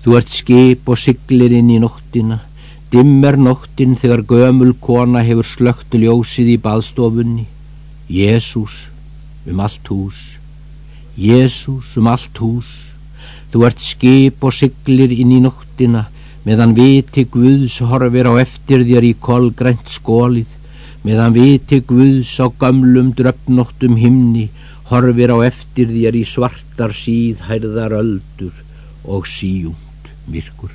Þú ert skip og siglir inn í nóttina, dimmer nóttin þegar gömul kona hefur slögt ljósið í baðstofunni. Jésús um allt hús, Jésús um allt hús, þú ert skip og siglir inn í nóttina, meðan viti Guðs horfir á eftir þér í kolgrænt skólið, meðan viti Guðs á gamlum dröfnóttum himni, horfir á eftir þér í svartar síðhærðar öldur og bir kur.